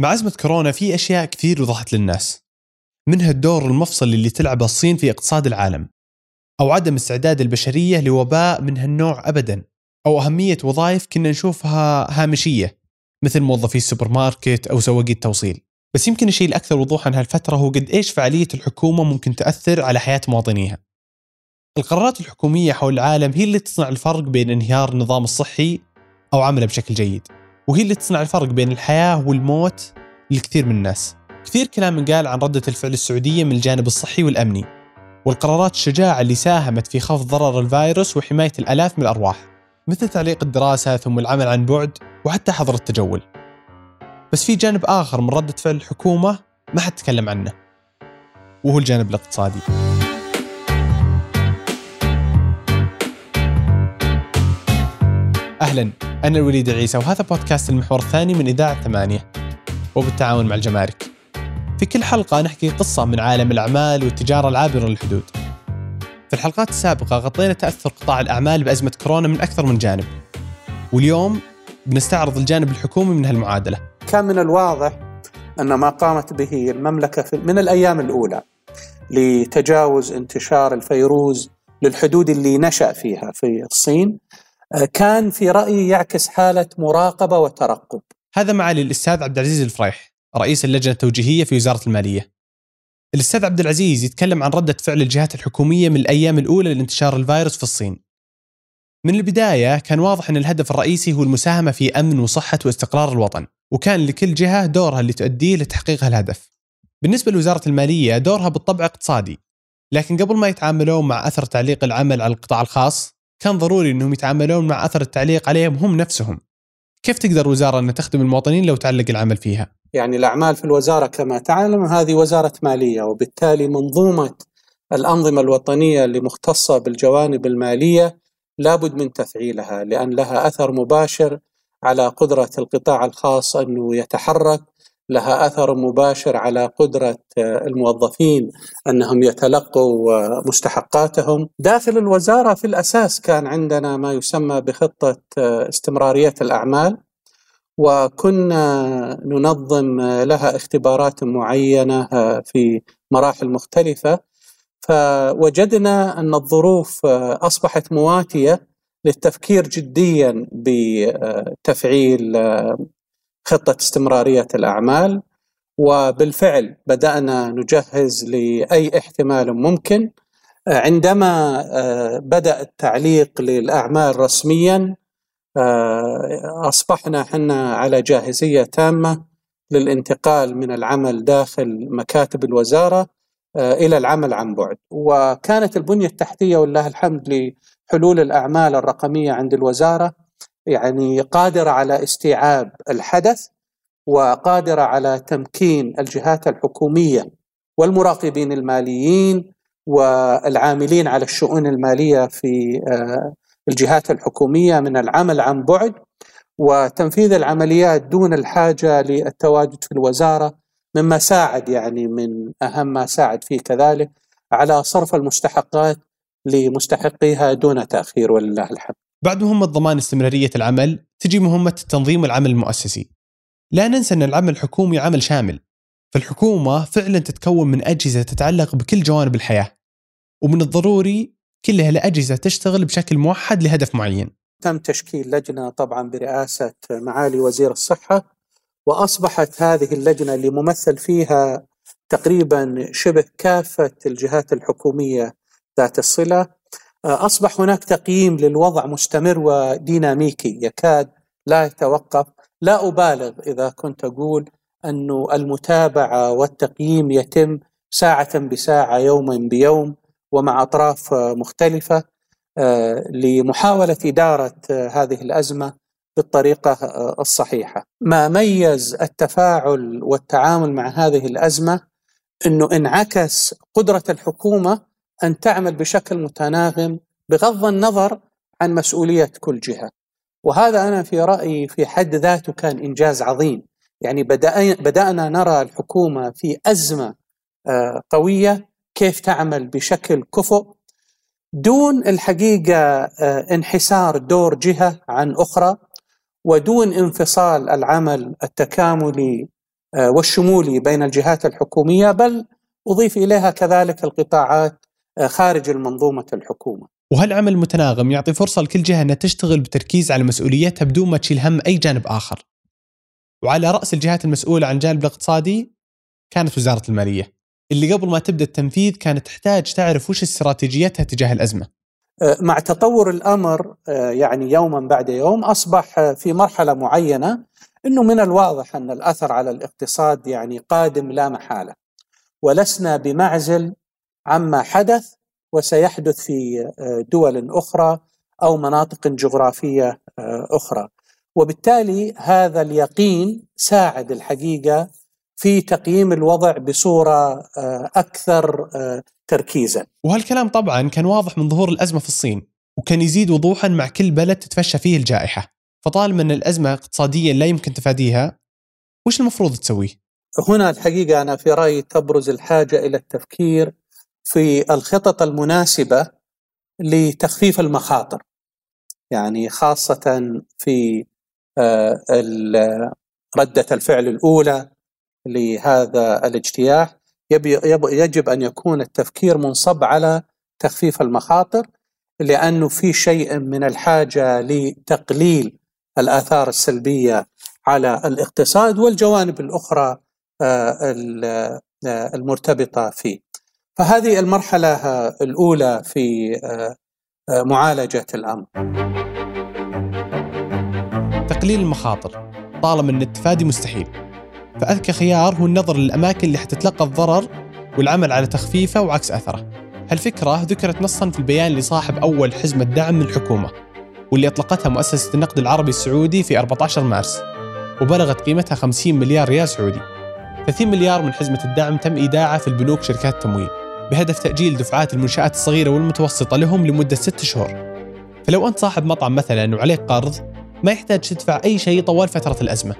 مع أزمة كورونا في أشياء كثير وضحت للناس منها الدور المفصل اللي تلعبه الصين في اقتصاد العالم أو عدم استعداد البشرية لوباء من هالنوع أبدا أو أهمية وظائف كنا نشوفها هامشية مثل موظفي السوبر ماركت أو سواقي التوصيل. بس يمكن الشيء الأكثر وضوحا هالفترة هو قد إيش فعالية الحكومة ممكن تأثر على حياة مواطنيها. القرارات الحكومية حول العالم هي اللي تصنع الفرق بين انهيار النظام الصحي أو عمله بشكل جيد. وهي اللي تصنع الفرق بين الحياة والموت لكثير من الناس. كثير كلام قال عن ردة الفعل السعودية من الجانب الصحي والأمني والقرارات الشجاعة اللي ساهمت في خفض ضرر الفيروس وحماية الألاف من الأرواح مثل تعليق الدراسة ثم العمل عن بعد وحتى حظر التجول. بس في جانب آخر من ردة فعل الحكومة ما حد تكلم عنه وهو الجانب الاقتصادي. أهلا. أنا الوليد العيسى وهذا بودكاست المحور الثاني من إذاعة ثمانية. وبالتعاون مع الجمارك. في كل حلقة نحكي قصة من عالم الأعمال والتجارة العابرة للحدود. في الحلقات السابقة غطينا تأثر قطاع الأعمال بأزمة كورونا من أكثر من جانب. واليوم بنستعرض الجانب الحكومي من هالمعادلة. كان من الواضح أن ما قامت به المملكة من الأيام الأولى لتجاوز انتشار الفيروز للحدود اللي نشأ فيها في الصين كان في رأيي يعكس حالة مراقبة وترقب. هذا معالي الأستاذ عبد العزيز الفريح رئيس اللجنة التوجيهية في وزارة المالية. الأستاذ عبد العزيز يتكلم عن ردة فعل الجهات الحكومية من الأيام الأولى لانتشار الفيروس في الصين. من البداية كان واضح أن الهدف الرئيسي هو المساهمة في أمن وصحة واستقرار الوطن وكان لكل جهة دورها اللي تؤديه لتحقيق هالهدف. بالنسبة لوزارة المالية دورها بالطبع اقتصادي لكن قبل ما يتعاملون مع أثر تعليق العمل على القطاع الخاص كان ضروري أنهم يتعاملون مع أثر التعليق عليهم هم نفسهم كيف تقدر وزارة أن تخدم المواطنين لو تعلق العمل فيها؟ يعني الأعمال في الوزارة كما تعلم هذه وزارة مالية وبالتالي منظومة الأنظمة الوطنية اللي مختصة بالجوانب المالية لابد من تفعيلها لأن لها أثر مباشر على قدرة القطاع الخاص أنه يتحرك لها أثر مباشر على قدرة الموظفين أنهم يتلقوا مستحقاتهم. داخل الوزارة في الأساس كان عندنا ما يسمى بخطة استمرارية الأعمال وكنا ننظم لها اختبارات معينة في مراحل مختلفة فوجدنا أن الظروف أصبحت مواتية للتفكير جديا بتفعيل خطة استمرارية الأعمال وبالفعل بدأنا نجهز لأي احتمال ممكن. عندما بدأ التعليق للأعمال رسميا أصبحنا حنا على جاهزية تامة للانتقال من العمل داخل مكاتب الوزارة إلى العمل عن بعد. وكانت البنية التحتية والله الحمد لحلول الأعمال الرقمية عند الوزارة يعني قادرة على استيعاب الحدث وقادرة على تمكين الجهات الحكومية والمراقبين الماليين والعاملين على الشؤون المالية في الجهات الحكومية من العمل عن بعد وتنفيذ العمليات دون الحاجة للتواجد في الوزارة مما ساعد يعني من أهم ما ساعد فيه كذلك على صرف المستحقات لمستحقيها دون تأخير ولله الحمد. بعد مهمة ضمان استمرارية العمل تجي مهمة التنظيم والعمل المؤسسي. لا ننسى أن العمل الحكومي عمل شامل فالحكومة فعلا تتكون من أجهزة تتعلق بكل جوانب الحياة ومن الضروري كلها الأجهزة تشتغل بشكل موحد لهدف معين. تم تشكيل لجنة طبعا برئاسة معالي وزير الصحة وأصبحت هذه اللجنة اللي ممثل فيها تقريبا شبه كافة الجهات الحكومية ذات الصلة أصبح هناك تقييم للوضع مستمر وديناميكي يكاد لا يتوقف. لا أبالغ إذا كنت أقول أن المتابعة والتقييم يتم ساعة بساعة يوما بيوم ومع أطراف مختلفة. لمحاولة إدارة هذه الأزمة بالطريقة الصحيحة. ما ميز التفاعل والتعامل مع هذه الأزمة؟ أنه انعكس قدرة الحكومة أن تعمل بشكل متناغم بغض النظر عن مسؤولية كل جهة. وهذا أنا في رأيي في حد ذاته كان إنجاز عظيم. يعني بدأنا نرى الحكومة في أزمة قوية كيف تعمل بشكل كفؤ دون الحقيقة انحسار دور جهة عن أخرى ودون انفصال العمل التكاملي والشمولي بين الجهات الحكومية بل أضيف إليها كذلك القطاعات خارج المنظومة الحكومة. وهالعمل المتناغم يعطي فرصة لكل جهة أنها تشتغل بتركيز على مسؤوليتها بدون ما تشيل هم أي جانب آخر. وعلى رأس الجهات المسؤولة عن الجانب الاقتصادي كانت وزارة المالية اللي قبل ما تبدأ التنفيذ كانت تحتاج تعرف وش استراتيجيتها تجاه الأزمة. أه، مع تطور الأمر أه، يعني يوما بعد يوم أصبح في مرحلة معينة إنه من الواضح أن الأثر على الاقتصاد يعني قادم لا محالة. ولسنا بمعزل عما حدث وسيحدث في أه، دول أخرى أو مناطق جغرافية أخرى. وبالتالي هذا اليقين ساعد الحقيقة في تقييم الوضع بصورة آه، أكثر آه، تركيزا. وهالكلام طبعا كان واضح من ظهور الأزمة في الصين، وكان يزيد وضوحا مع كل بلد تتفشى فيه الجائحة، فطالما ان الأزمة اقتصاديا لا يمكن تفاديها، وش المفروض تسويه؟ هنا الحقيقة أنا في رأيي تبرز الحاجة إلى التفكير في الخطط المناسبة لتخفيف المخاطر. يعني خاصة في آه، ردة الفعل الأولى لهذا الاجتياح يجب أن يكون التفكير منصب على تخفيف المخاطر لأنه في شيء من الحاجة لتقليل الآثار السلبية على الاقتصاد والجوانب الأخرى آه، آه، المرتبطة فيه فهذه المرحلة الأولى في معالجة الأمر. تقليل المخاطر. طالما أن التفادي مستحيل. فأذكى خيار هو النظر للأماكن اللي حتتلقى الضرر والعمل على تخفيفه وعكس أثره. هالفكرة ذكرت نصا في البيان لصاحب أول حزمة دعم من الحكومة واللي أطلقتها مؤسسة النقد العربي السعودي في 14 مارس وبلغت قيمتها 50 مليار ريال سعودي. 30 مليار من حزمة الدعم تم إيداعها في البنوك شركات التمويل. بهدف تأجيل دفعات المنشآت الصغيرة والمتوسطة لهم لمدة ست شهور. فلو أنت صاحب مطعم مثلا وعليك قرض ما يحتاج تدفع أي شيء طوال فترة الأزمة.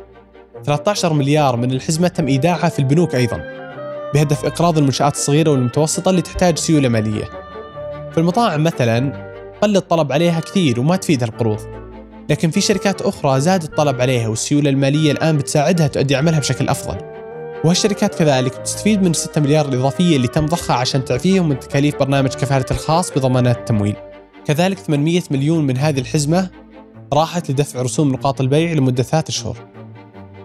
13 مليار من الحزمة تم إيداعها في البنوك أيضا بهدف إقراض المنشآت الصغيرة والمتوسطة اللي تحتاج سيولة مالية. في المطاعم مثلا قل الطلب عليها كثير وما تفيدها القروض لكن في شركات أخرى زاد الطلب عليها والسيولة المالية الآن بتساعدها تؤدي عملها بشكل أفضل. وهالشركات كذلك بتستفيد من 6 مليار الإضافية اللي تم ضخها عشان تعفيهم من تكاليف برنامج كفالة الخاص بضمانات التمويل. كذلك 800 مليون من هذه الحزمة راحت لدفع رسوم نقاط البيع لمدة ثلاثة شهور.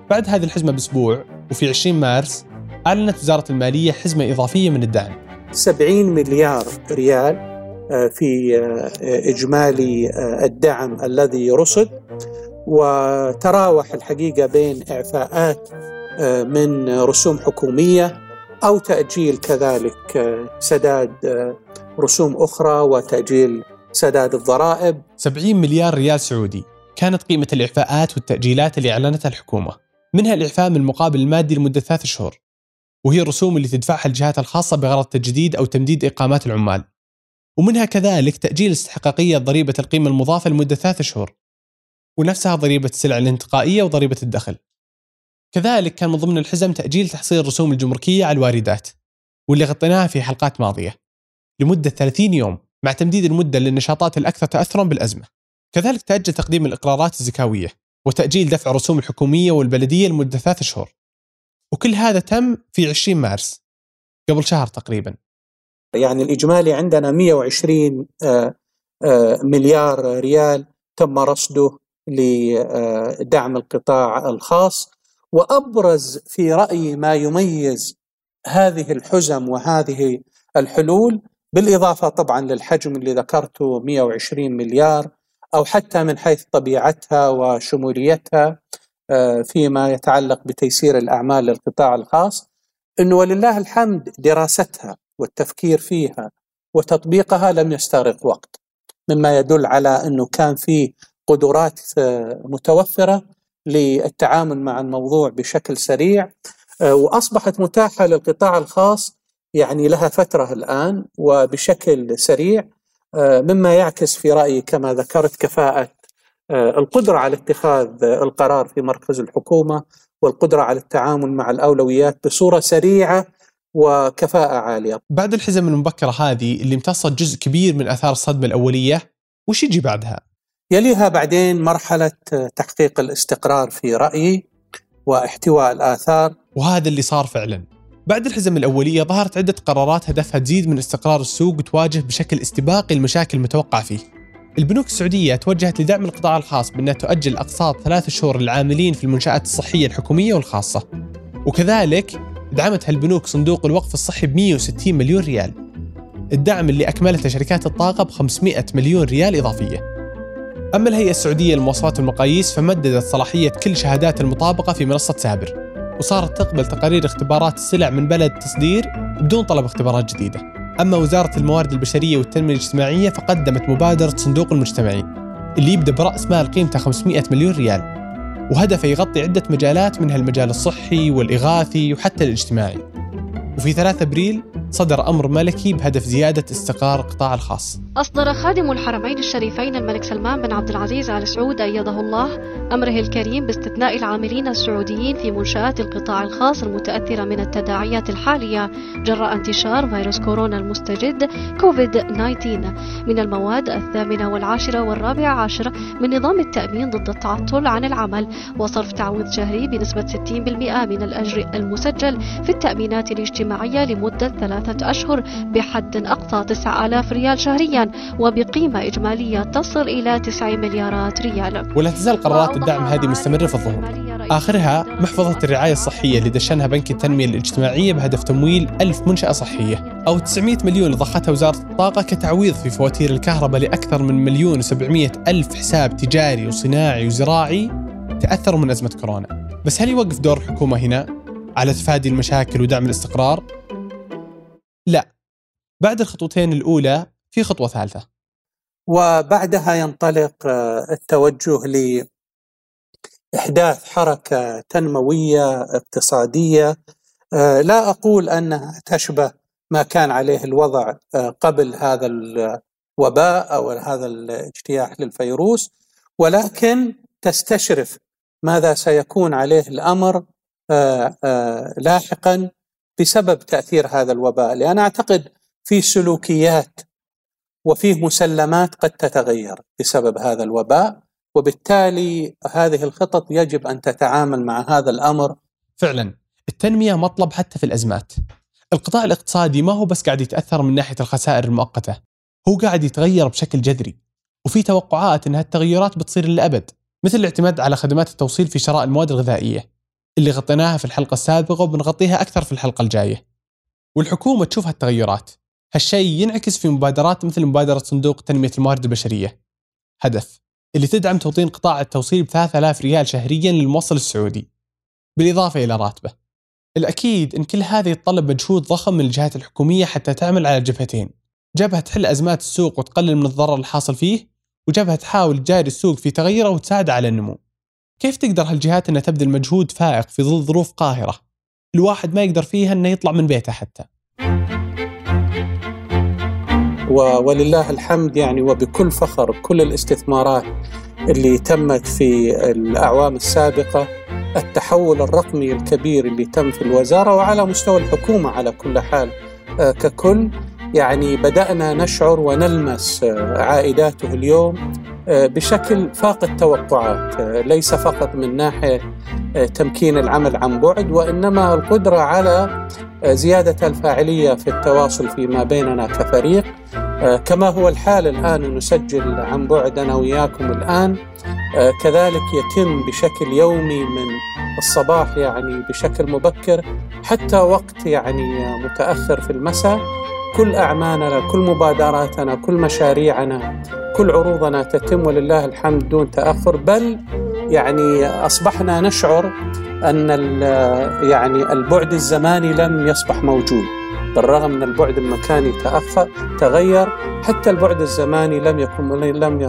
بعد هذه الحزمة بأسبوع وفي 20 مارس أعلنت وزارة المالية حزمة إضافية من الدعم. 70 مليار ريال آه، في آه، إجمالي آه، الدعم الذي رصد وتراوح الحقيقة بين إعفاءات من رسوم حكومية أو تأجيل كذلك سداد رسوم أخرى وتأجيل سداد الضرائب. 70 مليار ريال سعودي كانت قيمة الإعفاءات والتأجيلات اللي أعلنتها الحكومة. منها الإعفاء من المقابل المادي لمدة ثلاث شهور وهي الرسوم اللي تدفعها الجهات الخاصة بغرض تجديد أو تمديد إقامات العمال. ومنها كذلك تأجيل استحقاقية ضريبة القيمة المضافة لمدة ثلاث شهور ونفسها ضريبة السلع الانتقائية وضريبة الدخل. كذلك كان من ضمن الحزم تأجيل تحصيل الرسوم الجمركية على الواردات واللي غطيناها في حلقات ماضية. لمدة 30 يوم مع تمديد المدة للنشاطات الأكثر تأثرا بالأزمة. كذلك تأجل تقديم الإقرارات الزكاوية وتأجيل دفع الرسوم الحكومية والبلدية لمدة ثلاث شهور وكل هذا تم في 20 مارس قبل شهر تقريبا. يعني الإجمالي عندنا 120 آه، آه، مليار ريال تم رصده لدعم القطاع الخاص وأبرز في رأيي ما يميز هذه الحزم وهذه الحلول بالإضافة طبعا للحجم اللي ذكرته 120 مليار أو حتى من حيث طبيعتها وشموليتها آه، فيما يتعلق بتيسير الأعمال للقطاع الخاص أنه ولله الحمد دراستها والتفكير فيها وتطبيقها لم يستغرق وقت مما يدل على أنه كان في قدرات آه، متوفرة للتعامل مع الموضوع بشكل سريع آه، وأصبحت متاحة للقطاع الخاص يعني لها فترة الآن وبشكل سريع آه، مما يعكس في رأيي كما ذكرت كفاءة آه، القدرة على اتخاذ القرار في مركز الحكومة والقدرة على التعامل مع الأولويات بصورة سريعة وكفاءة عالية بعد الحزم المبكرة هذه اللي امتصت جزء كبير من أثار الصدمة الأولية وش يجي بعدها؟ يليها بعدين مرحلة تحقيق الاستقرار في رأيي واحتواء الآثار وهذا اللي صار فعلا. بعد الحزم الأولية ظهرت عدة قرارات هدفها تزيد من استقرار السوق وتواجه بشكل استباقي المشاكل المتوقع فيه. البنوك السعودية توجهت لدعم القطاع الخاص بأنها تؤجل أقساط ثلاث شهور للعاملين في المنشآت الصحية الحكومية والخاصة. وكذلك دعمت هالبنوك صندوق الوقف الصحي ب 160 مليون ريال. الدعم اللي أكملته شركات الطاقة ب 500 مليون ريال إضافية. أما الهيئة السعودية للمواصفات والمقاييس فمددت صلاحية كل شهادات المطابقة في منصة سابر. وصارت تقبل تقارير اختبارات السلع من بلد تصدير بدون طلب اختبارات جديدة. أما وزارة الموارد البشرية والتنمية الاجتماعية فقدمت مبادرة صندوق المجتمعي اللي يبدأ برأس مال قيمته 500 مليون ريال. وهدفه يغطي عدة مجالات منها المجال الصحي والإغاثي وحتى الاجتماعي. وفي 3 أبريل صدر أمر ملكي بهدف زيادة استقرار القطاع الخاص. أصدر خادم الحرمين الشريفين الملك سلمان بن عبد العزيز آل سعود أيده الله أمره الكريم باستثناء العاملين السعوديين في منشآت القطاع الخاص المتأثرة من التداعيات الحالية جراء انتشار فيروس كورونا المستجد كوفيد 19 من المواد الثامنة والعاشرة والرابعة عشر من نظام التأمين ضد التعطل عن العمل وصرف تعويض شهري بنسبة 60% من الأجر المسجل في التأمينات الاجتماعية لمدة ثلاثة أشهر بحد أقصى 9000 ريال شهريا وبقيمة إجمالية تصل إلى 9 مليارات ريال. ولا تزال قرارات الدعم هذه مستمرة في الظهور آخرها محفظة الرعاية الصحية اللي دشنها بنك التنمية الاجتماعية بهدف تمويل ألف منشأة صحية أو 900 مليون ضختها وزارة الطاقة كتعويض في فواتير الكهرباء لأكثر من مليون و700 ألف حساب تجاري وصناعي وزراعي تأثروا من أزمة كورونا. بس هل يوقف دور الحكومة هنا على تفادي المشاكل ودعم الاستقرار؟ لا. بعد الخطوتين الأولى في خطوة ثالثة. وبعدها ينطلق التوجه لإحداث حركة تنموية اقتصادية. لا أقول أنها تشبه ما كان عليه الوضع قبل هذا الوباء أو هذا الاجتياح للفيروس ولكن تستشرف ماذا سيكون عليه الأمر لاحقا. بسبب تأثير هذا الوباء لأن أعتقد في سلوكيات وفيه مسلمات قد تتغير بسبب هذا الوباء وبالتالي هذه الخطط يجب أن تتعامل مع هذا الأمر. فعلا. التنمية مطلب حتى في الأزمات. القطاع الاقتصادي ما هو بس قاعد يتأثر من ناحية الخسائر المؤقتة هو قاعد يتغير بشكل جذري. وفي توقعات إن هالتغيرات بتصير للأبد مثل الاعتماد على خدمات التوصيل في شراء المواد الغذائية. اللي غطيناها في الحلقة السابقة وبنغطيها أكثر في الحلقة الجاية. والحكومة تشوف هالتغيرات هالشيء ينعكس في مبادرات مثل مبادرة صندوق تنمية الموارد البشرية. هدف اللي تدعم توطين قطاع التوصيل ب 3000 ريال شهريا للموصل السعودي. بالإضافة إلى راتبه. الأكيد أن كل هذا يتطلب مجهود ضخم من الجهات الحكومية حتى تعمل على جبهتين. جبهة تحل أزمات السوق وتقلل من الضرر الحاصل فيه وجبهة تحاول تجاري السوق في تغيره وتساعده على النمو. كيف تقدر هالجهات أنها تبذل مجهود فائق في ظل ظروف قاهرة؟ الواحد ما يقدر فيها أنه يطلع من بيته حتى. ولله الحمد يعني وبكل فخر كل الاستثمارات اللي تمت في الأعوام السابقة التحول الرقمي الكبير اللي تم في الوزارة وعلى مستوى الحكومة على كل حال آه، ككل. يعني بدأنا نشعر ونلمس آه، عائداته اليوم آه، بشكل فاق التوقعات ليس فقط من ناحية تمكين العمل عن بعد وإنما القدرة على زيادة الفاعلية في التواصل فيما بيننا كفريق. آه، كما هو الحال الآن نسجل عن بعد أنا وياكم الآن. آه، كذلك يتم بشكل يومي من الصباح يعني بشكل مبكر حتى وقت يعني متأخر في المساء. كل أعمالنا كل مبادراتنا كل مشاريعنا كل عروضنا تتم ولله الحمد دون تأخر. بل يعني أصبحنا نشعر أن يعني البعد الزماني لم يصبح موجود. بالرغم من البعد المكاني تأخر تغير حتى البعد الزماني لم يكن لم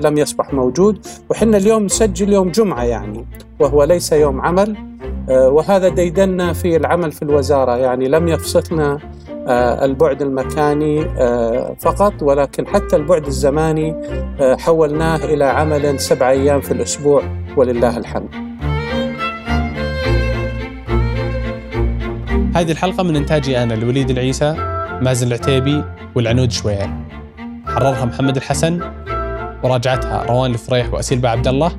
لم يصبح موجود. وحنا اليوم نسجل يوم جمعة يعني وهو ليس يوم عمل آه، وهذا ديدنا في العمل في الوزارة يعني لم يفصلنا آه، البعد المكاني آه، فقط ولكن حتى البعد الزماني حولناه إلى عمل سبع أيام في الأسبوع ولله الحمد. هذه الحلقة من إنتاجي أنا الوليد العيسى مازن العتيبي والعنود شويعر حررها محمد الحسن وراجعتها روان الفريح وأسيل عبد الله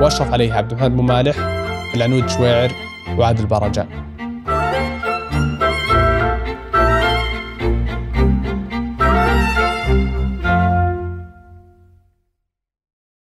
وأشرف عليها عبد الرحمن مالح العنود شويعر وعادل برجة